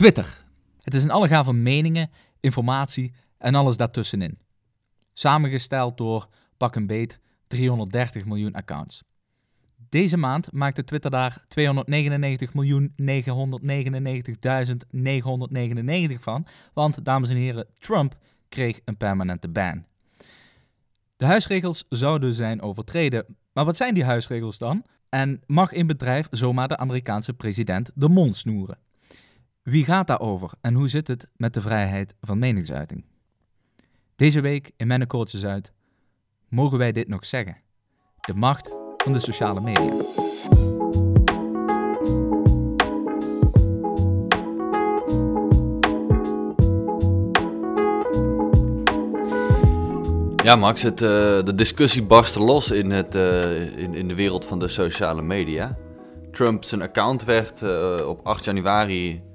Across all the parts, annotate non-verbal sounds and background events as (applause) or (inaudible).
Twitter. Het is een allegaar van meningen, informatie en alles daartussenin. Samengesteld door pak een beet 330 miljoen accounts. Deze maand maakte Twitter daar 299.999.999 van, want dames en heren, Trump kreeg een permanente ban. De huisregels zouden zijn overtreden, maar wat zijn die huisregels dan? En mag een bedrijf zomaar de Amerikaanse president de mond snoeren? Wie gaat daarover en hoe zit het met de vrijheid van meningsuiting? Deze week in mijn koortjes uit, mogen wij dit nog zeggen? De macht van de sociale media. Ja, Max, het, uh, de discussie barstte los in, het, uh, in, in de wereld van de sociale media. Trump, zijn account werd uh, op 8 januari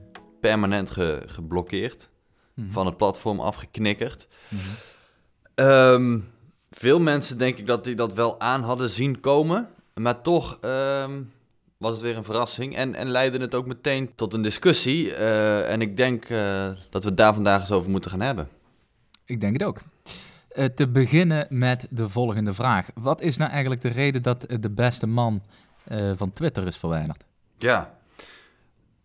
permanent ge, geblokkeerd. Mm -hmm. Van het platform afgeknikkerd. Mm -hmm. um, veel mensen denk ik dat die dat wel aan hadden zien komen. Maar toch um, was het weer een verrassing. En, en leidde het ook meteen tot een discussie. Uh, en ik denk uh, dat we het daar vandaag eens over moeten gaan hebben. Ik denk het ook. Uh, te beginnen met de volgende vraag. Wat is nou eigenlijk de reden dat de beste man van Twitter is verwijderd? Ja,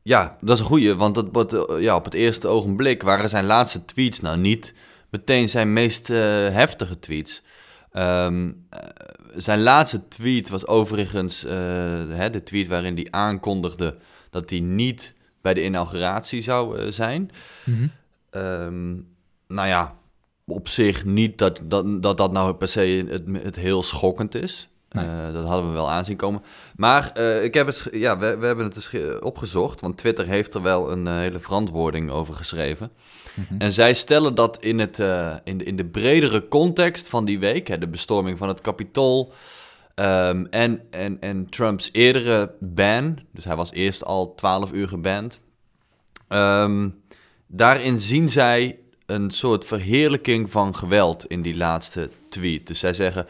ja, dat is een goeie, want het, wat, ja, op het eerste ogenblik waren zijn laatste tweets nou niet meteen zijn meest uh, heftige tweets. Um, uh, zijn laatste tweet was overigens uh, hè, de tweet waarin hij aankondigde dat hij niet bij de inauguratie zou zijn. Mm -hmm. um, nou ja, op zich niet dat dat, dat, dat nou per se het, het heel schokkend is. Nee. Uh, dat hadden we wel aanzien komen. Maar uh, ik heb het, ja, we, we hebben het dus opgezocht, want Twitter heeft er wel een uh, hele verantwoording over geschreven. Mm -hmm. En zij stellen dat in, het, in, de, in de bredere context van die week, hè, de bestorming van het Capitool um, en, en, en Trumps eerdere ban, dus hij was eerst al 12 uur geband, um, daarin zien zij een soort verheerlijking van geweld in die laatste tweet. Dus zij zeggen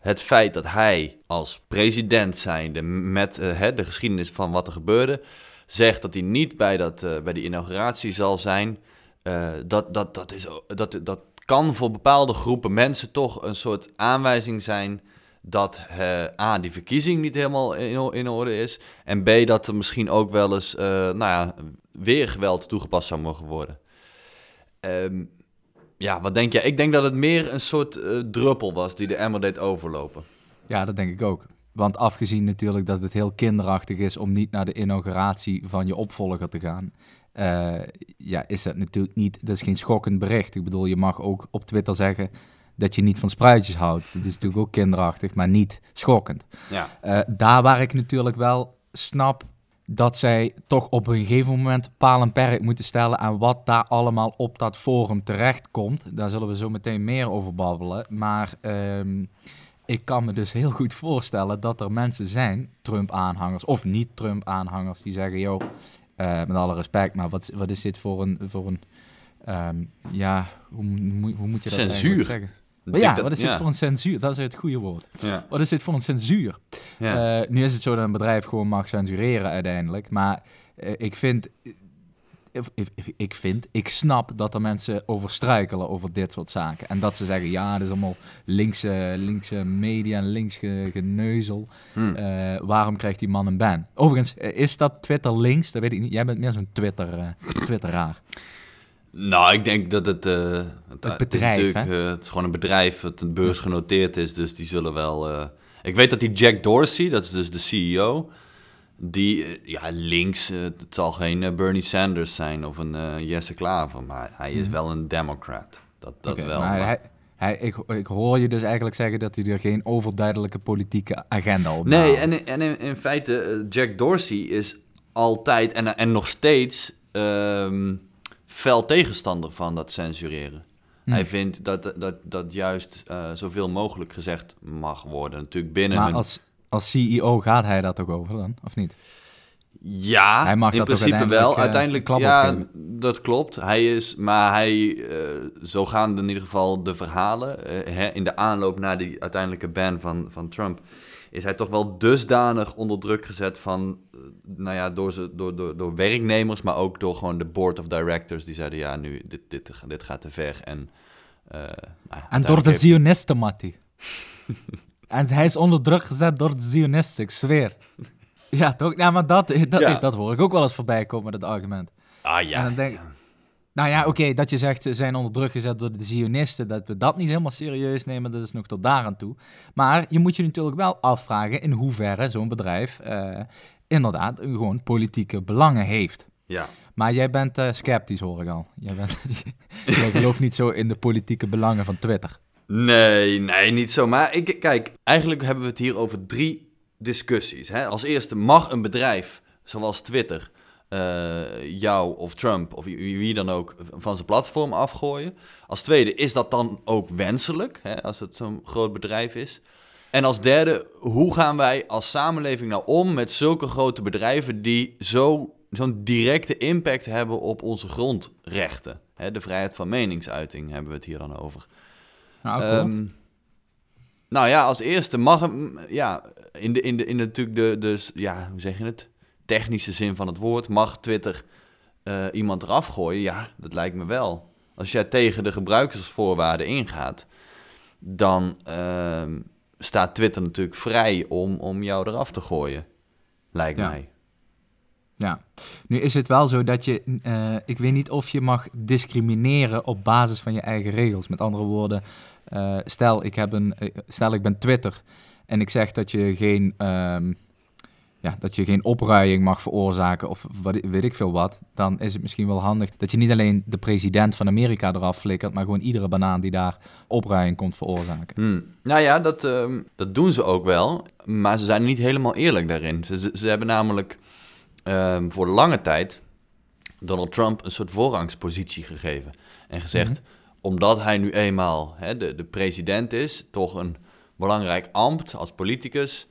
het feit dat hij als president zijnde met uh, hè, de geschiedenis van wat er gebeurde, zegt dat hij niet bij, dat, uh, bij die inauguratie zal zijn, uh, dat, dat, dat, is, dat, dat kan voor bepaalde groepen mensen toch een soort aanwijzing zijn dat A, die verkiezing niet helemaal in, orde is, en B, dat er misschien ook wel eens nou ja, weer geweld toegepast zou mogen worden. Um, ja, wat denk jij? Ik denk dat het meer een soort uh, druppel was die de emmer deed overlopen. Ja, dat denk ik ook. Want afgezien natuurlijk dat het heel kinderachtig is om niet naar de inauguratie van je opvolger te gaan, uh, ja, is dat natuurlijk niet, dat is geen schokkend bericht. Ik bedoel, je mag ook op Twitter zeggen dat je niet van spruitjes houdt. Dat is natuurlijk ook kinderachtig, maar niet schokkend. Ja. Uh, daar waar ik natuurlijk wel snap dat zij toch op een gegeven moment paal en perk moeten stellen aan wat daar allemaal op dat forum terechtkomt. Daar zullen we zo meteen meer over babbelen. Maar um, ik kan me dus heel goed voorstellen dat er mensen zijn, Trump-aanhangers of niet-Trump-aanhangers, die zeggen, joh, uh, met alle respect, maar wat, wat is dit voor een, voor een um, ja, hoe, hoe, hoe, moet je dat Censuur. zeggen? Ja, wat is ja. dit voor een censuur? Dat is het goede woord. Ja. Wat is dit voor een censuur? Ja. Uh, nu is het zo dat een bedrijf gewoon mag censureren uiteindelijk. Maar uh, ik vind... Ik vind, ik snap dat er mensen over struikelen over dit soort zaken. En dat ze zeggen, ja, dat is allemaal linkse, linkse media en links geneuzel. Hmm. Uh, waarom krijgt die man een ban? Overigens, is dat Twitter links? Dat weet ik niet. Jij bent meer zo'n Twitter, Twitteraar. Nou, ik denk dat het... Uh, het, het bedrijf, het is, natuurlijk, uh, het is gewoon een bedrijf dat een beurs genoteerd is, dus die zullen wel... Uh, ik weet dat die Jack Dorsey, dat is dus de CEO, die, ja, links, het zal geen Bernie Sanders zijn of een Jesse Klaver, maar hij is mm. wel een democrat. Dat, dat okay, wel. Maar maar... Hij, hij, ik, ik hoor je dus eigenlijk zeggen dat hij er geen overduidelijke politieke agenda op Nee, en, en in, in, feite, Jack Dorsey is altijd en, en nog steeds... Um, fel tegenstander van dat censureren. Hm. Hij vindt dat, dat, dat juist uh, zoveel mogelijk gezegd mag worden. Natuurlijk binnen maar als, als CEO gaat hij dat ook over dan, of niet? Ja, hij mag in dat principe uiteindelijk, wel. Uh, uiteindelijk, ja, dat klopt. Hij is, maar hij, uh, zo gaan in ieder geval de verhalen. Uh, hè, in de aanloop naar die uiteindelijke ban van, van Trump, is hij toch wel dusdanig onder druk gezet van, eh, nou ja, door, ze, door, door, door werknemers, maar ook door gewoon de board of directors. Die zeiden, ja, nu, dit, dit, dit gaat te ver. En, uh, nou, en door de Zionisten, Matti. (laughs) en hij is onder druk gezet door de Zionisten, ik zweer. ja, toch? Ja, maar dat, dat, dat hoor ik ook wel eens voorbij komen, dat argument. Ah ja. En dan denk, nou ja, oké, dat je zegt ze zijn onder druk gezet door de Zionisten, dat we dat niet helemaal serieus nemen, dat is nog tot daar aan toe. Maar je moet je natuurlijk wel afvragen in hoeverre zo'n bedrijf uh, inderdaad gewoon politieke belangen heeft. Ja. Maar jij bent uh, sceptisch, hoor ik al. Jij, bent, (laughs) jij gelooft niet zo in de politieke belangen van Twitter. Nee, nee, niet zo. Maar ik, kijk, eigenlijk hebben we het hier over drie discussies. Hè? Als eerste, mag een bedrijf zoals Twitter uh, jou of Trump of wie, dan ook van zijn platform afgooien? Als tweede, is dat dan ook wenselijk, hè, als het zo'n groot bedrijf is? En als derde, hoe gaan wij als samenleving nou om met zulke grote bedrijven die zo, zo'n directe impact hebben op onze grondrechten? Hè, de vrijheid van meningsuiting hebben we het hier dan over. Nou, um, nou ja, als eerste mag ja, in de, in de, in de, natuurlijk de, de, ja, hoe zeg je het? Technische zin van het woord, mag Twitter uh, iemand eraf gooien? Ja, dat lijkt me wel. Als jij tegen de gebruikersvoorwaarden ingaat, dan uh, staat Twitter natuurlijk vrij om, om jou eraf te gooien. Lijkt mij. Ja, nu is het wel zo dat je, uh, ik weet niet of je mag discrimineren op basis van je eigen regels. Met andere woorden, uh, stel, ik heb een, stel ik ben Twitter en ik zeg dat je geen, uh, ja, dat je geen opruiing mag veroorzaken of wat, weet ik veel wat, dan is het misschien wel handig dat je niet alleen de president van Amerika eraf flikkert, maar gewoon iedere banaan die daar opruiing komt veroorzaken. Hmm. Nou ja, dat, ehm, dat doen ze ook wel, maar ze zijn niet helemaal eerlijk daarin. Ze, ze, hebben namelijk um, voor lange tijd Donald Trump een soort voorrangspositie gegeven en gezegd, mhm. omdat hij nu eenmaal hè, de, de president is, toch een belangrijk ambt als politicus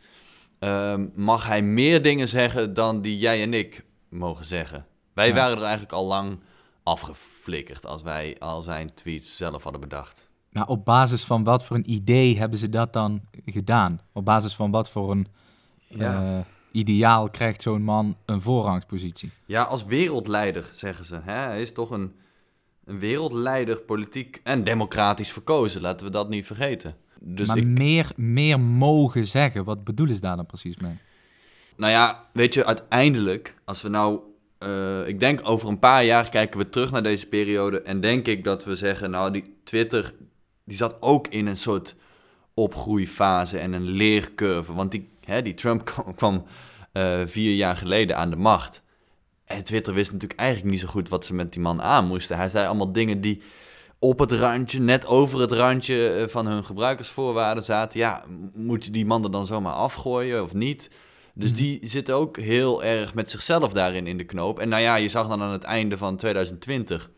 Ehm, mag hij meer dingen zeggen dan die jij en ik mogen zeggen. Wij waren er eigenlijk al lang afgeflikkerd als wij al zijn tweets zelf hadden bedacht. Maar op basis van wat voor een idee hebben ze dat dan gedaan? Op basis van wat voor een eh, ideaal krijgt zo'n man een voorrangspositie? Ja, als wereldleider zeggen ze. Hè? Hij is toch een, een wereldleider, politiek en democratisch verkozen. Laten we dat niet vergeten. Dus maar ik... meer, meer mogen zeggen, wat bedoelen ze daar dan precies mee? Nou ja, weet je, uiteindelijk, als we nou... Uh, ik denk over een paar jaar kijken we terug naar deze periode... en denk ik dat we zeggen, nou, die Twitter... die zat ook in een soort opgroeifase en een leercurve. Want die, hè, die Trump (laughs) kwam, uh, vier jaar geleden aan de macht... En Twitter wist natuurlijk eigenlijk niet zo goed wat ze met die man aan moesten. Hij zei allemaal dingen die op het randje, net over het randje eh, van hun gebruikersvoorwaarden zaten. Ja, moet je die man er dan zomaar afgooien of niet? Dus mhm. die zitten ook heel erg met zichzelf daarin in de knoop. En nou ja, je zag dan aan het einde van 2020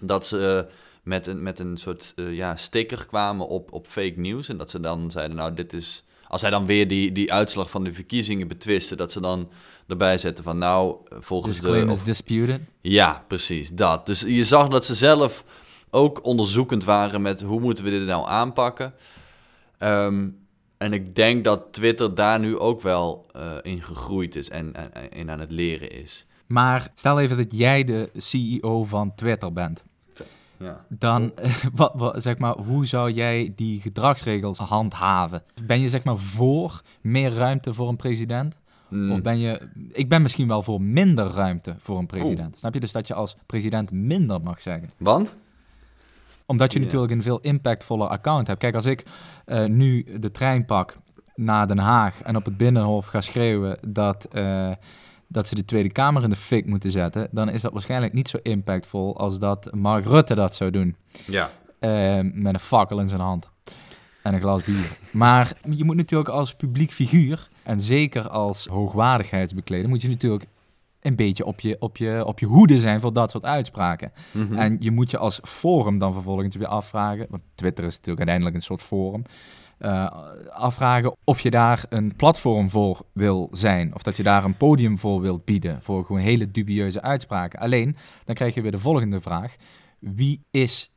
dat ze met een, met een soort uh, ja, sticker kwamen op, op fake news. En dat ze dan zeiden, nou dit is... Als zij dan weer die, die uitslag van de verkiezingen betwisten, dat ze dan erbij zetten van nou, volgens de... Of, disputed? Ja, precies, dat. Dus je zag dat ze zelf ook onderzoekend waren met hoe moeten we dit nou aanpakken. Um, en ik denk dat Twitter daar nu ook wel uh, in gegroeid is en, en, en, aan het leren is. Maar stel even dat jij de CEO van Twitter bent. Ja. Dan, (laughs) wat, wat, zeg maar, hoe zou jij die gedragsregels handhaven? Ben je zeg maar voor meer ruimte voor een president? Hmm. Of ben je, ik ben misschien wel voor minder ruimte voor een president. Snap je? Dus dat je als president minder mag zeggen. Want? Omdat je natuurlijk een veel impactvoller account hebt. Kijk, als ik uh, nu de trein pak naar Den Haag en op het Binnenhof ga schreeuwen dat, uh, dat ze de Tweede Kamer in de fik moeten zetten, dan is dat waarschijnlijk niet zo impactvol als dat Mark Rutte dat zou doen. Ja. Uh, met een fakkel in zijn hand en een glas bier. Maar je moet natuurlijk als publiek figuur en zeker als hoogwaardigheidsbekleder moet je natuurlijk een beetje op je, op, je, op je hoede zijn voor dat soort uitspraken. Mhm. En je moet je als forum dan vervolgens weer afvragen, want Twitter is natuurlijk uiteindelijk een soort forum, uh, afvragen of je daar een platform voor wil zijn. Of dat je daar een podium voor wilt bieden voor gewoon hele dubieuze uitspraken. Alleen, dan krijg je weer de volgende vraag. Wie is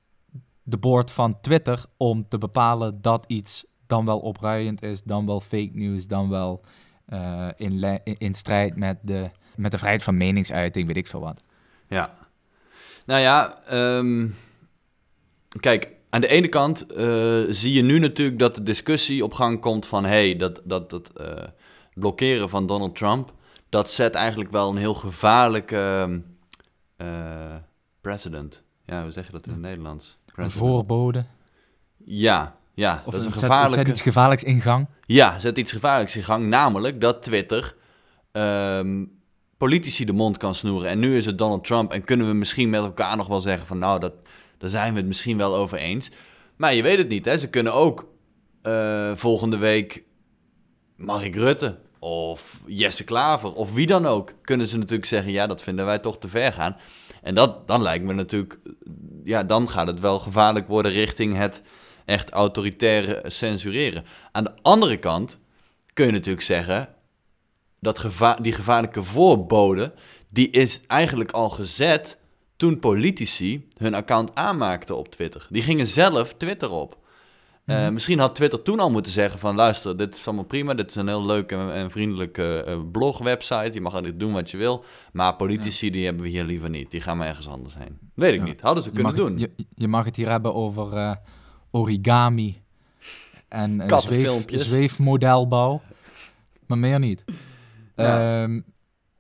de board van Twitter om te bepalen dat iets dan wel opruiend is, dan wel fake news, dan wel uh, in, in, strijd met de, met de vrijheid van meningsuiting, weet ik veel wat. Ja. Nou ja, um, kijk, aan de ene kant uh, zie je nu natuurlijk dat de discussie op gang komt van... hey, dat, dat, dat uh, blokkeren van Donald Trump... dat zet eigenlijk wel een heel gevaarlijke uh, president. Ja, hoe zeg je dat in het Nederlands? President. Een voorbode. Ja, ja, of dat is een gevaarlijke... Zet iets gevaarlijks in gang? Ja, zet iets gevaarlijks in gang. Namelijk dat Twitter um, politici de mond kan snoeren. En nu is het Donald Trump. En kunnen we misschien met elkaar nog wel zeggen van... nou, dat, daar zijn we het misschien wel over eens. Maar je weet het niet, hè. Ze kunnen ook uh, volgende week Mark Rutte of Jesse Klaver of wie dan ook... kunnen ze natuurlijk zeggen, ja, dat vinden wij toch te ver gaan. En dat, dan lijkt me natuurlijk... ja, dan gaat het wel gevaarlijk worden richting het echt autoritaire censureren. Aan de andere kant kun je natuurlijk zeggen dat die gevaarlijke voorbode, die is eigenlijk al gezet toen politici hun account aanmaakten op Twitter. Die gingen zelf Twitter op. Eh, mhm. misschien had Twitter toen al moeten zeggen van... luister, dit is allemaal prima, dit is een heel leuke en, vriendelijke uh, blogwebsite. Je mag eigenlijk doen wat je wil. Maar politici, die hebben we hier liever niet. Die gaan maar ergens anders heen. Weet ik niet. Hadden ze kunnen doen. je, je, mag het hier hebben over uh, origami en zweef, zweefmodelbouw. Maar meer niet. Ehm,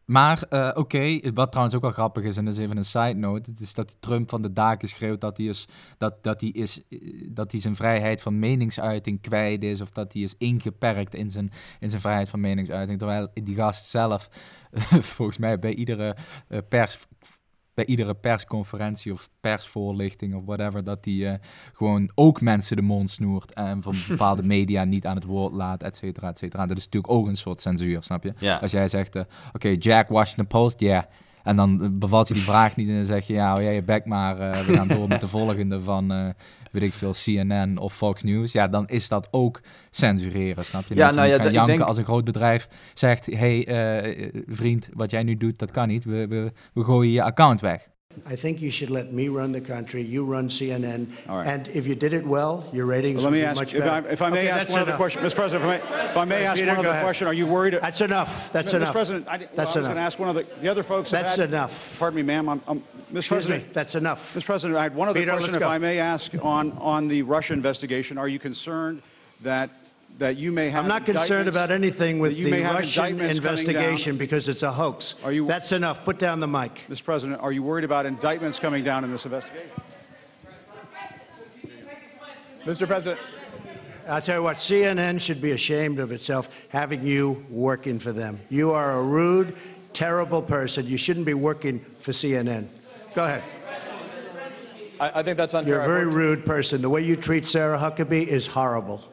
maar uh, oké, wat trouwens ook wel grappig is, en dat is even een side note, het is dat Trump van de daken schreeuwt dat hij, is, dat, dat, hij is, dat hij zijn vrijheid van meningsuiting kwijt is, of dat hij is ingeperkt in zijn, in zijn vrijheid van meningsuiting. Terwijl die gast zelf, (laughs) volgens mij bij iedere uh, pers bij iedere persconferentie of persvoorlichting of whatever, dat hij uh, gewoon ook mensen de mond snoert en van (laughs) bepaalde media niet aan het woord laat, et cetera, et cetera. Dat is natuurlijk ook een soort censuur, snap je? Als jij zegt, uh, oké, Jack Washington Post, ja. Yeah. En dan bevalt je die vraag niet en dan zeg je, ja, hou jij je bek maar, uh, we gaan door met de (laughs) volgende van, weet ik veel, CNN of Fox News, ja, dan is dat ook censureren, snap je? Ja, nou ja, gaan janken denk... als een groot bedrijf zegt, hey, uh, vriend, wat jij nu doet, dat kan niet, we, we, we gooien je account weg. I think you should let me run the country. You run CNN. And if you did it well, your ratings well, let me ask, much if better. I, if I may okay, ask one enough. other question, Mr. President, if I may, if I may ask Peter, one other ahead. question, are you worried? That's enough. That's Mr. enough. Mr. President, I, well, that's I was going to ask one of the, the other folks. That's had, enough. Pardon me, ma'am. I'm, I'm, Mr. Excuse President, me. That's enough. Mr. President, I had one other Peter, question, if I may ask, on, on the Russia investigation. Are you concerned that that you may have. I'm not concerned about anything with the Russian investigation because it's a hoax. Are you, That's enough. Put down the mic. Mr. President, are you worried about indictments coming down in this investigation? Mr. President. I'll tell you what, CNN should be ashamed of itself having you working for them. You are a rude, terrible person. You shouldn't be working for CNN. Go ahead. I, I think that's unfair. You're a very rude person. The way you treat Sarah Huckabee is horrible.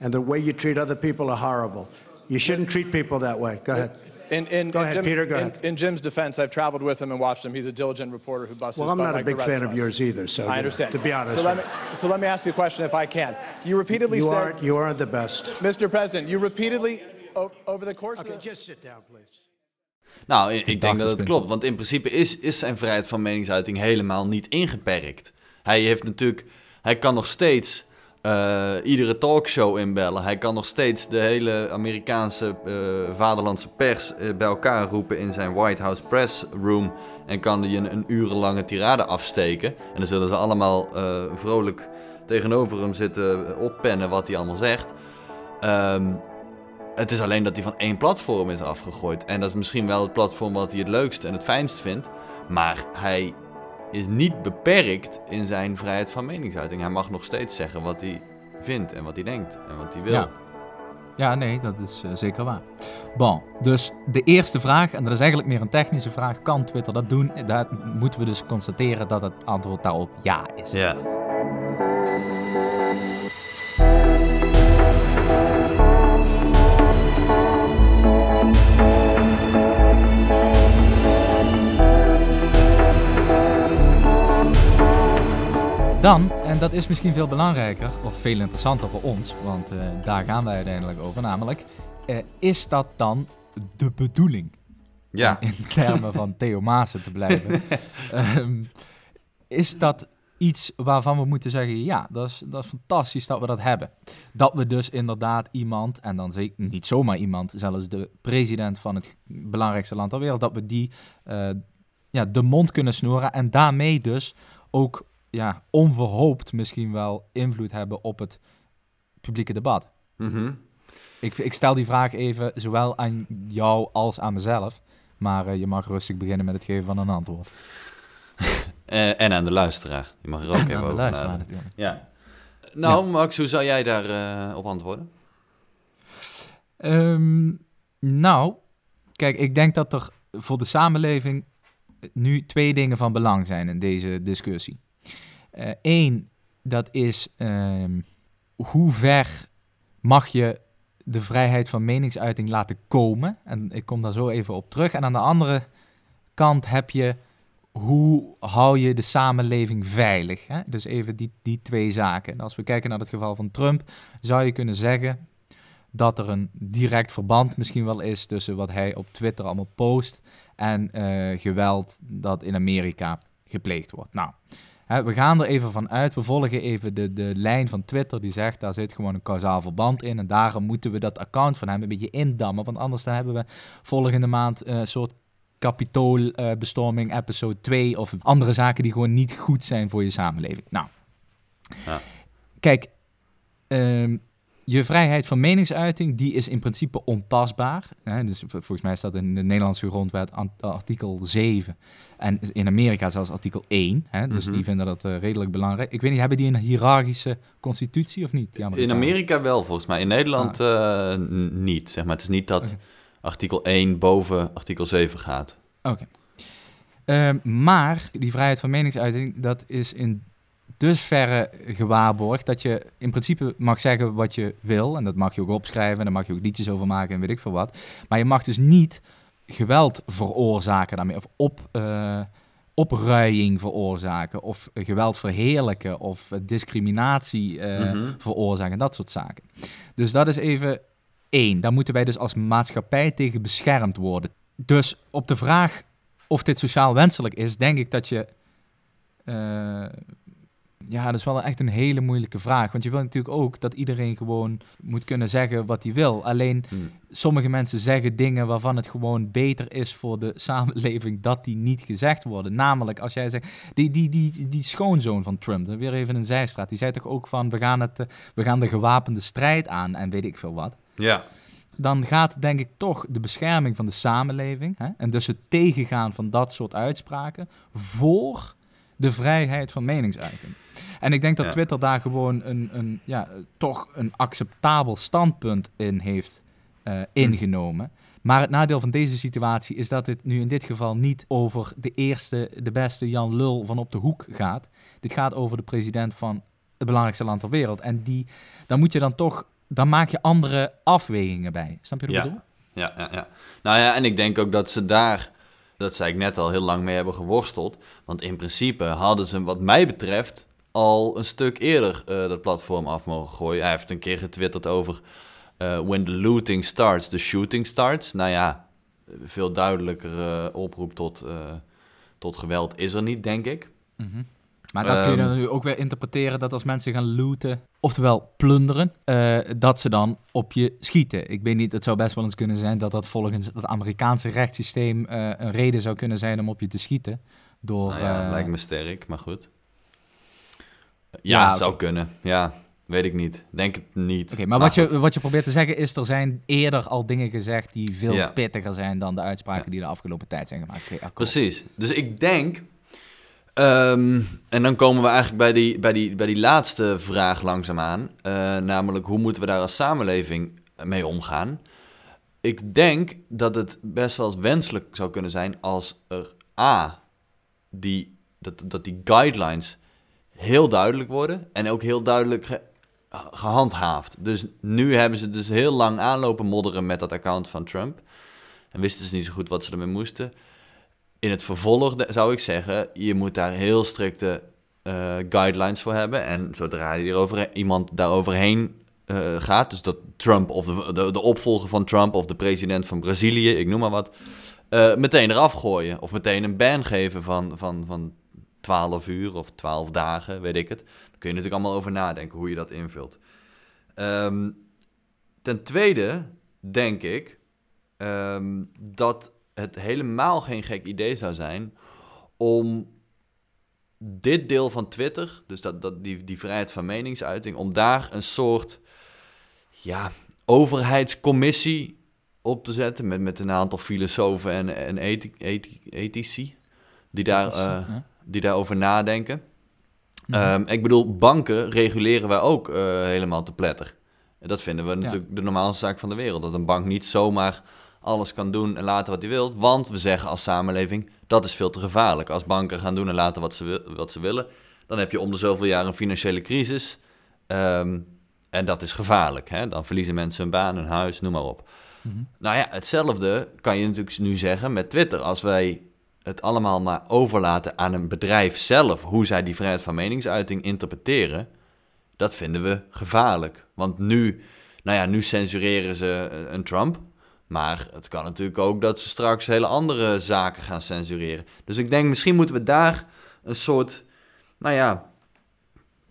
And the way you treat other people are horrible. You shouldn't treat people that way. Go ahead. In, in, go in ahead, Jim, Peter. Go in, ahead. In Jim's defense, I've traveled with him and watched him. He's a diligent reporter who busts. Well, I'm not a big fan of yours either. So I understand. Know, to be honest. So let, me, so let me ask you a question, if I can. You repeatedly you said aren't, you aren't the best, Mr. President. You repeatedly over the course. Okay, of the... just sit down, please. Nou, ik, ik denk dat het klopt, want in principe is, is zijn vrijheid van meningsuiting helemaal niet ingeperkt. Hij heeft natuurlijk, hij kan nog steeds uh, iedere talkshow inbellen. Hij kan nog steeds de hele Amerikaanse uh, vaderlandse pers uh, bij elkaar roepen in zijn White House Press Room. En kan je een, urenlange tirade afsteken. En dan zullen ze allemaal vrolijk tegenover hem zitten oppennen wat hij allemaal zegt. Um, het is alleen dat hij van één platform is afgegooid. En dat is misschien wel het platform wat hij het leukst en het fijnst vindt. Maar hij is niet beperkt in zijn vrijheid van meningsuiting. Hij mag nog steeds zeggen wat hij vindt en wat hij denkt en wat hij wil. Ja, ja nee, dat is uh, zeker waar. Bon, dus de eerste vraag, en dat is eigenlijk meer een technische vraag, kan Twitter dat doen? Daar moeten we dus constateren dat het antwoord daarop ja is. Ja. Dan, en dat is misschien veel belangrijker, of veel interessanter voor ons, want uh, daar gaan wij uiteindelijk over, namelijk, uh, is dat dan de bedoeling? Ja. In termen van (laughs) Theo Maassen te blijven. um, (laughs) is dat iets waarvan we moeten zeggen, ja, dat is, dat is fantastisch dat we dat hebben. Dat we dus inderdaad iemand, en dan zeker niet zomaar iemand, zelfs de president van het belangrijkste land ter wereld, dat we die uh, ja, de mond kunnen snoeren en daarmee dus ook ja, onverhoopt misschien wel invloed hebben op het publieke debat. Mhm. ik, ik stel die vraag even zowel aan jou als aan mezelf. Maar uh, je mag rustig beginnen met het geven van een antwoord. uh, (laughs) en aan de luisteraar. Je mag er ook (laughs) en even aan de over luisteraar natuurlijk. Ja. Nou, ja. Max, hoe zou jij daar uh, op antwoorden? Um, nou, kijk, ik denk dat er voor de samenleving nu twee dingen van belang zijn in deze discussie. Eén, dat is um, hoe ver mag je de vrijheid van meningsuiting laten komen. En ik kom daar zo even op terug. En aan de andere kant heb je hoe hou je de samenleving veilig. Hè? Dus even die, die twee zaken. En als we kijken naar het geval van Trump, zou je kunnen zeggen dat er een direct verband misschien wel is tussen wat hij op Twitter allemaal post en uh, geweld dat in Amerika gepleegd wordt. Nou, we gaan er even van uit. We volgen even de, de lijn van Twitter die zegt daar zit gewoon een kausaal verband in. En daarom moeten we dat account van hem een beetje indammen. Want anders dan hebben we volgende maand eh, een soort kapitoolbestorming uh, episode 2 of andere zaken die gewoon niet goed zijn voor je samenleving. Nou, ja. kijk, um, je vrijheid van meningsuiting, die is in principe ontastbaar. Hè? Dus volgens mij staat in de Nederlandse grondwet artikel 7. En in Amerika zelfs artikel 1. Hè? Dus mm -hmm. die vinden dat uh, redelijk belangrijk. Ik weet niet, hebben die een hiërarchische constitutie of niet? In Amerika wel, volgens mij. In Nederland ah. uh, niet. Zeg maar. Het is niet dat okay. artikel 1 boven artikel 7 gaat. Oké. Okay. Uh, maar die vrijheid van meningsuiting, dat is in dusverre gewaarborgd dat je in principe mag zeggen wat je wil. En dat mag je ook opschrijven en daar mag je ook liedjes over maken en weet ik veel wat. Maar je mag dus niet geweld veroorzaken daarmee. Of op, uh, opruiing veroorzaken. Of geweld verheerlijken. Of discriminatie uh, mm -hmm. veroorzaken. Dat soort zaken. Dus dat is even één. Daar moeten wij dus als maatschappij tegen beschermd worden. Dus op de vraag of dit sociaal wenselijk is, denk ik dat je... Uh, ja, dat is wel echt een hele moeilijke vraag. Want je wil natuurlijk ook dat iedereen gewoon moet kunnen zeggen wat hij wil. Alleen Hmm. sommige mensen zeggen dingen waarvan het gewoon beter is voor de (laughs) samenleving dat die niet gezegd worden. Namelijk als jij zegt, die, die, die, die schoonzoon van Trump, weer even een zijstraat, die zei toch ook van we gaan, het, we gaan de gewapende strijd aan en weet ik veel wat. Ja. Dan gaat denk ik toch de bescherming van de samenleving hè, en dus het tegengaan van dat soort uitspraken voor de vrijheid van meningsuiting. En ik denk dat Ja. Twitter daar gewoon een, een, ja, toch een acceptabel standpunt in heeft eh, ingenomen. Maar het nadeel van deze situatie is dat het nu in dit geval niet over de eerste, de beste Jan Lul van op de hoek gaat. Dit gaat over de president van het belangrijkste land ter wereld. En die, dan moet je dan toch, dan maak je andere afwegingen bij. Snap je wat ik Ja. bedoel? Ja, ja, ja. Nou ja, en ik denk ook dat ze daar, dat zei ik net al, heel lang mee hebben geworsteld. Want in principe hadden ze, wat mij betreft, al een stuk eerder eh, dat platform af mogen gooien. Hij heeft een keer getwitterd over eh, when the looting starts, the shooting starts. Nou ja, veel duidelijker eh, oproep tot, tot geweld is er niet, denk ik. Maar dat kun je Ehm. dan nu ook weer interpreteren dat als mensen gaan looten, oftewel plunderen, eh, dat ze dan op je schieten. Ik weet niet, het zou best wel eens kunnen zijn dat dat volgens het Amerikaanse rechtssysteem eh, een reden zou kunnen zijn om op je te schieten. Door, Nou ja, eh, lijkt me sterk, maar goed. Ja, Ja, het zou kunnen. Ja, weet ik niet. Denk het niet. Oké, maar, wat, goed. je, wat je probeert te zeggen is, er zijn eerder al dingen gezegd die veel Ja. pittiger zijn dan de uitspraken Ja. die de afgelopen tijd zijn gemaakt. Precies. Dus ik denk. Ehm, en dan komen we eigenlijk bij die, bij die, bij die laatste vraag langzaamaan. eh namelijk, hoe moeten we daar als samenleving mee omgaan? Ik denk dat het best wel eens wenselijk zou kunnen zijn als er A. Die, dat, dat die guidelines heel duidelijk worden. En ook heel duidelijk ge- gehandhaafd. Dus nu hebben ze dus heel lang aanlopen modderen met dat account van Trump. En wisten ze niet zo goed wat ze ermee moesten in het vervolg zou ik zeggen, je moet daar heel strikte eh, guidelines voor hebben. En zodra iemand daaroverheen eh gaat, dus dat Trump of de, de, de opvolger van Trump of de president van Brazilië, ik noem maar wat, eh, meteen eraf gooien. Of meteen een ban geven van, van, van 12 uur of 12 dagen, weet ik het. Daar kun je natuurlijk allemaal over nadenken hoe je dat invult. Ehm, ten tweede denk ik ehm, dat het helemaal geen gek idee zou zijn om dit deel van Twitter, dus dat, dat, die, die vrijheid van meningsuiting, om daar een soort ja, overheidscommissie op te zetten met, met een aantal filosofen en, en ethici die, daar, uh, die daarover nadenken. Mhm. Ehm, ik bedoel, banken reguleren wij ook uh, helemaal te pletter. Dat vinden we natuurlijk de normaalste zaak van de wereld. Dat een bank niet zomaar alles kan doen en laten wat hij wil. Want we zeggen als samenleving, dat is veel te gevaarlijk. Als banken gaan doen en laten wat ze, wat ze willen, dan heb je om de zoveel jaar een financiële crisis. Ehm, en dat is gevaarlijk. Hè? Dan verliezen mensen hun baan, hun huis, noem maar op. Mhm. Nou ja, hetzelfde kan je natuurlijk nu zeggen met Twitter. Als wij het allemaal maar overlaten aan een bedrijf zelf, hoe zij die vrijheid van meningsuiting interpreteren, dat vinden we gevaarlijk. Want nu, nou ja, nu censureren ze een Trump. Maar het kan natuurlijk ook dat ze straks hele andere zaken gaan censureren. Dus ik denk, misschien moeten we daar een soort, nou ja,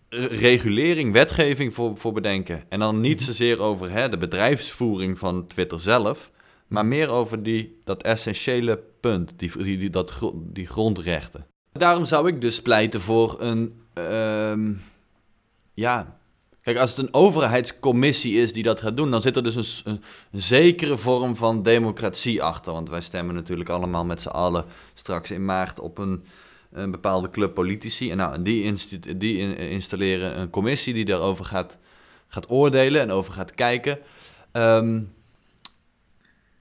regulering, wetgeving voor, voor bedenken. En dan niet mhm. zozeer over hè, de bedrijfsvoering van Twitter zelf, maar meer over die, dat essentiële punt, die, die, die, dat, die grondrechten. Daarom zou ik dus pleiten voor een, ehm, ja, Kijk, als het een overheidscommissie is die dat gaat doen, dan zit er dus een, zekere vorm van democratie achter. Want wij stemmen natuurlijk allemaal met z'n allen straks in maart op een, een bepaalde club politici. En nou, die, die installeren een commissie die daarover gaat, gaat oordelen en over gaat kijken. Ehm,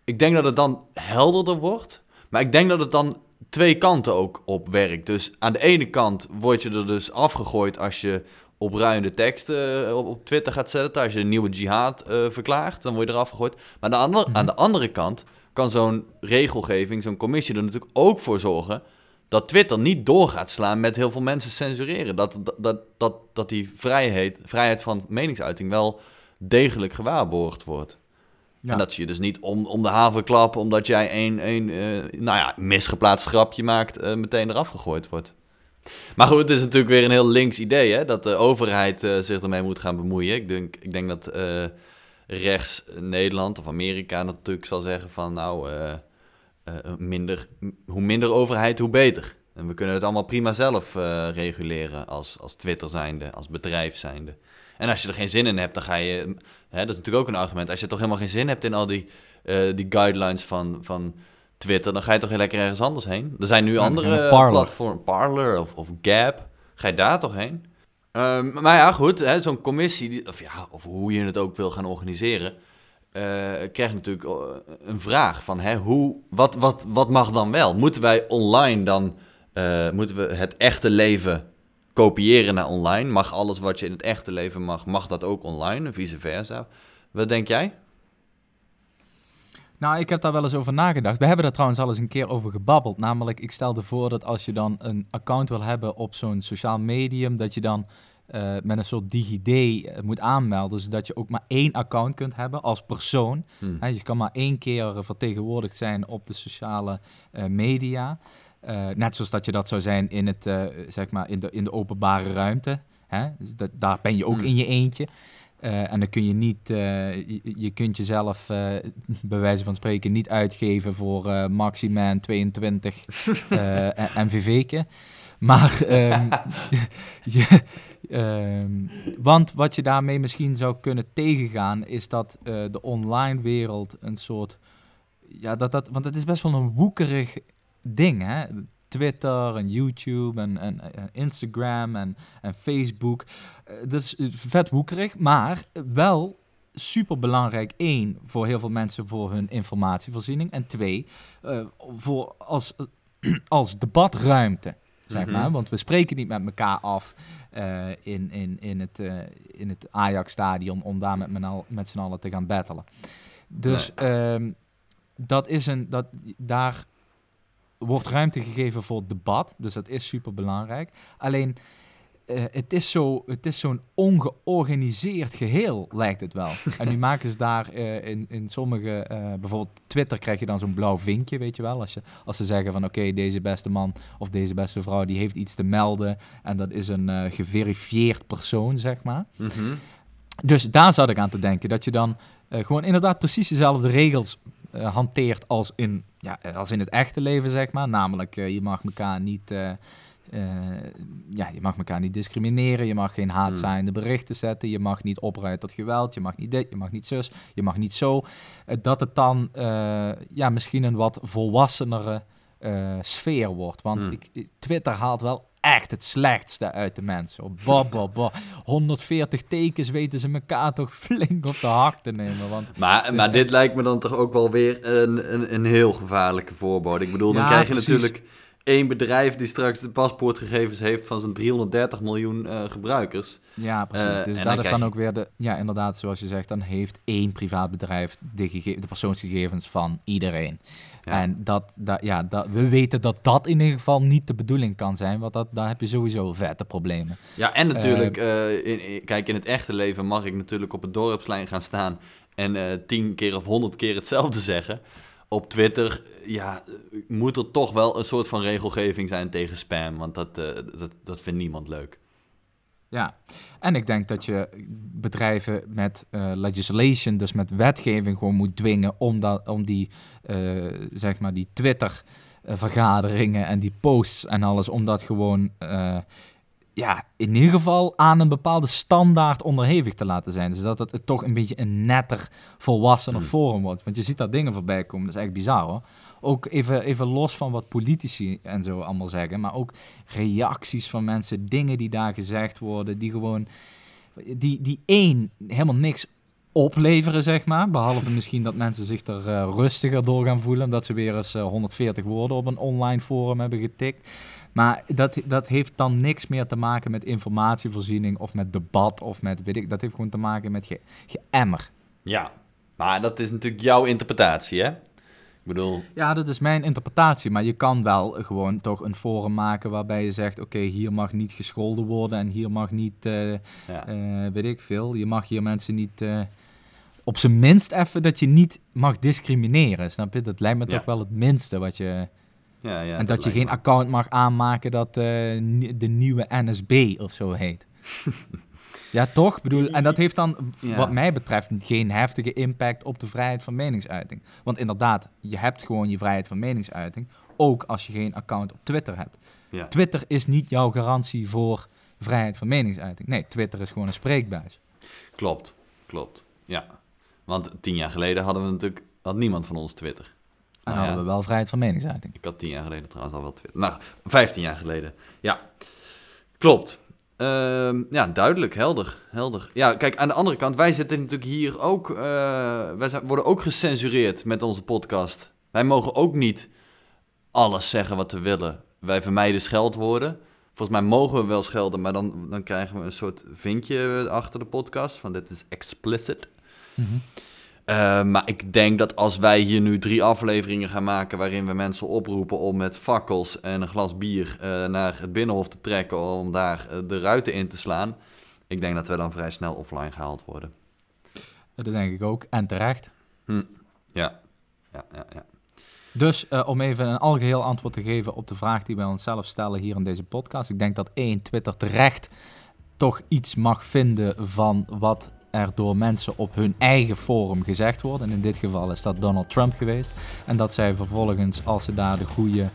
ik denk dat het dan helderder wordt. Maar ik denk dat het dan twee kanten ook op werkt. Dus aan de ene kant word je er dus afgegooid als je opruiende teksten uh, op, Twitter gaat zetten. Als je een nieuwe jihad uh, verklaart, dan word je eraf gegooid. Maar aan de, andere, aan de andere kant kan zo'n regelgeving, zo'n commissie er natuurlijk ook voor zorgen dat Twitter niet door gaat slaan met heel veel mensen censureren. Dat, dat, dat, dat, die vrijheid, vrijheid van meningsuiting wel degelijk gewaarborgd wordt. En dat zie je dus niet om, om de haven klappen omdat jij een, een uh, nou ja, misgeplaatst grapje maakt, uh, meteen eraf gegooid wordt. Maar goed, het is natuurlijk weer een heel links idee, hè? Dat de overheid uh, zich ermee moet gaan bemoeien. Ik denk, ik denk dat rechts Nederland of Amerika natuurlijk zal zeggen van... nou, minder, hoe minder overheid, hoe beter. En we kunnen het allemaal prima zelf reguleren als, als Twitter zijnde, als bedrijf zijnde. En als je er geen zin in hebt, dan ga je. Hè, dat is natuurlijk ook een argument. Als je toch helemaal geen zin hebt in al die, die guidelines van, van Twitter, dan ga je toch heel lekker ergens anders heen. Er zijn nu andere platforms, Parler of, of Gap. Ga je daar toch heen? Um, maar ja, goed, zo'n commissie, die, of, ja, of hoe je het ook wil gaan organiseren, uh, krijgt natuurlijk eh, een vraag van hè, hoe, wat, wat, wat mag dan wel? Moeten wij online dan, uh, moeten we het echte leven kopiëren naar online. Mag alles wat je in het echte leven mag, mag dat ook online en vice versa. Wat denk jij? Nou, ik heb daar wel eens over nagedacht. We hebben daar trouwens al eens een keer over gebabbeld. Namelijk, ik stelde voor dat als je dan een account wil hebben op zo'n sociaal medium, dat je dan uh, met een soort DigiD uh, moet aanmelden, zodat je ook maar één account kunt hebben als persoon. Hmm. je kan maar één keer vertegenwoordigd zijn op de sociale uh, media. Uh, net zoals dat je dat zou zijn in, het, zeg maar in, de, in de openbare ruimte. Hè? Dus dat, daar ben je ook hmm. in je eentje. Uh, en dan kun je niet, je, je, kunt jezelf (laughs) bij wijze van spreken niet uitgeven voor Maximan 22 MVV'ken. (laughs) Maar, um, (laughs) je, um, want wat je daarmee misschien zou kunnen tegengaan, is dat de online wereld een soort, ja, dat, dat, want het is best wel een woekerig ding, hè? Twitter en YouTube en, en, Instagram en, en Facebook. Uh, dat is vet woekerig, maar wel super belangrijk. Eén, voor heel veel mensen voor hun informatievoorziening. En twee, uh, voor als, (clears throat) als debatruimte. Zeg maar. Mhm. Want we spreken niet met elkaar af uh, in, in, in het, in het Ajax-stadion om daar met, met z'n allen te gaan battelen. Dus nee. Ehm, dat is een, dat, daar wordt ruimte gegeven voor debat. Dus dat is super belangrijk. Alleen eh, het is zo- het is zo'n ongeorganiseerd geheel, lijkt het wel. (laughs) en nu maken ze daar eh, in, in sommige, eh, bijvoorbeeld Twitter krijg je dan zo'n blauw vinkje, weet je wel. Als, je, als ze zeggen van oké, deze beste man of deze beste vrouw, die heeft iets te melden. En dat is een geverifieerd persoon, zeg maar. Mhm. Dus daar zat ik aan te denken. Dat je dan gewoon inderdaad precies dezelfde regels eh, hanteert als in, ja, als in het echte leven, zeg maar. Namelijk, eh, je mag elkaar niet... eh, eh, ja, je mag elkaar niet discrimineren, je mag geen haatzaaiende berichten zetten, je mag niet opruien tot geweld, je mag niet dit, je mag niet zus, je mag niet zo. Eh, dat het dan eh, ja, misschien een wat volwassenere eh, sfeer wordt. Want Hmm. ik, Twitter haalt wel echt het slechtste uit de mensen. Bah, bah, bah. 140 tekens weten ze elkaar toch flink op de hak te nemen. Want Maar, maar dit lijkt me dan toch ook wel weer een, een, een heel gevaarlijke voorbode. Ik bedoel, dan krijg je precies. natuurlijk één bedrijf die straks de paspoortgegevens heeft van zijn 330 miljoen eh, gebruikers. Ja, precies. Eh, dus en dat dan is dan je- ook weer de... Ja, inderdaad, zoals je zegt, dan heeft één privaat bedrijf de, de persoonsgegevens van iedereen. Ja. En dat, dat, ja, dat, we weten dat dat in ieder geval niet de bedoeling kan zijn, want dat, daar heb je sowieso vette problemen. Ja, en natuurlijk, eh, in, in- kijk, in het echte leven mag ik natuurlijk op het dorpslijn gaan staan en eh, tien keer of honderd keer hetzelfde (laughs) zeggen. Op Twitter, ja, moet er toch wel een soort van regelgeving zijn tegen spam, want dat, eh, dat, dat vindt niemand leuk. Ja, en ik denk dat je bedrijven met eh, legislation, dus met wetgeving, gewoon moet dwingen om, dat, om die, eh, zeg maar, die Twitter-vergaderingen en die posts en alles, om dat gewoon, eh, ja, in ieder geval aan een bepaalde standaard onderhevig te laten zijn. Dus dat het toch een beetje een netter, volwassener Hmm. forum wordt. Want je ziet daar dingen voorbij komen, dat is echt bizar hoor. Ook even, even los van wat politici en zo allemaal zeggen, maar ook reacties van mensen, dingen die daar gezegd worden, die gewoon, die, die één, helemaal niks opleveren, zeg maar. Behalve misschien dat mensen zich er eh, rustiger door gaan voelen, omdat ze weer eens eh, 140 woorden op een online forum hebben getikt. Maar dat, dat heeft dan niks meer te maken met informatievoorziening of met debat of met, weet ik, dat heeft gewoon te maken met ge, geëmmer. Ja, maar dat is natuurlijk jouw interpretatie, hè? Ik bedoel, Ja, dat is mijn interpretatie. Maar je kan wel gewoon toch een forum maken waarbij je zegt: oké, hier mag niet gescholden worden en hier mag niet, eh, ja. eh, weet ik veel. Je mag hier mensen niet. eh, op zijn minst even dat je niet mag discrimineren. Snap je? Dat lijkt me Ja. toch wel het minste wat je. ja, ja en dat, je geen me. account mag aanmaken dat de nieuwe NSB of zo heet. (laughs) ja, toch? Bedoel, en dat heeft dan, Ja. wat mij betreft, geen heftige impact op de vrijheid van meningsuiting. Want inderdaad, je hebt gewoon je vrijheid van meningsuiting, ook als je geen account op Twitter hebt. Ja. Twitter is niet jouw garantie voor vrijheid van meningsuiting. Nee, Twitter is gewoon een spreekbuis. Klopt, klopt. Ja. Want tien jaar geleden hadden we natuurlijk, had niemand van ons Twitter. En Nou ja. hadden we wel vrijheid van meningsuiting. Ik had tien jaar geleden trouwens al wel Twitter. Nou, vijftien jaar geleden. Ja, klopt. Ehm, ja, duidelijk, helder, helder. Ja, kijk, aan de andere kant, wij zitten natuurlijk hier ook... eh, wij worden ook gecensureerd met onze podcast. Wij mogen ook niet alles zeggen wat we willen. Wij vermijden scheldwoorden. Volgens mij mogen we wel schelden, maar dan, dan krijgen we een soort vinkje achter de podcast... van dit is explicit. Eh, maar ik denk dat als wij hier nu drie afleveringen gaan maken waarin we mensen oproepen om met fakkels en een glas bier eh, naar het binnenhof te trekken om daar eh, de ruiten in te slaan, ik denk dat we dan vrij snel offline gehaald worden. Dat denk ik ook. En terecht. Ja, ja, ja. ja. Dus om even een algeheel antwoord te geven op de vraag die wij onszelf stellen hier in deze podcast. Ik denk dat één, Twitter terecht toch iets mag vinden van wat er door mensen op hun eigen forum gezegd wordt. En in dit geval is dat Donald Trump geweest. En dat zij vervolgens, als ze daar de goede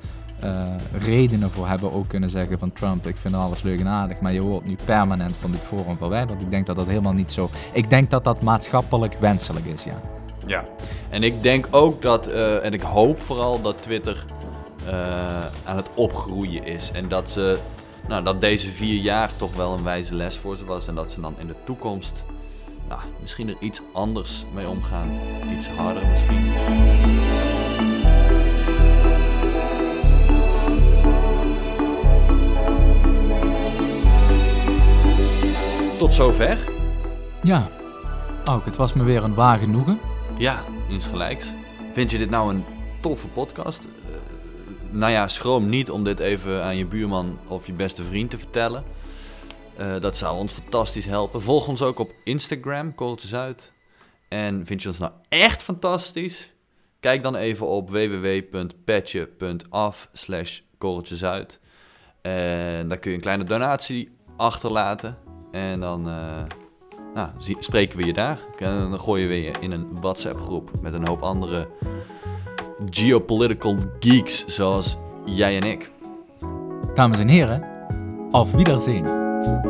eh, redenen voor hebben, ook kunnen zeggen van Trump, ik vind alles leuk en aardig, maar je wordt nu permanent van dit forum verwijderd. Ik denk dat dat helemaal niet zo... Ik denk dat dat maatschappelijk wenselijk is, ja. Ja, en ik denk ook dat, eh, en ik hoop vooral dat Twitter eh, aan het opgroeien is. En dat, ze, nou, dat deze vier jaar toch wel een wijze les voor ze was. En dat ze dan in de toekomst nou, misschien er iets anders mee omgaan. Iets harder misschien. Tot zover. Ja, ook het was me weer een waar genoegen. Ja, insgelijks. Vind je dit nou een toffe podcast? Eh, nou ja, schroom niet om dit even aan je buurman of je beste vriend te vertellen. Eh, dat zou ons fantastisch helpen. Volg ons ook op Instagram, Korreltje Zuid. En vind je ons nou echt fantastisch? Kijk dan even op www.petje.af slash. En daar kun je een kleine donatie achterlaten. En dan uh, nou, spreken we je daar. En dan gooien we je in een WhatsApp groep met een hoop andere geopolitical geeks zoals jij en ik. Dames en heren, auf Wiedersehen.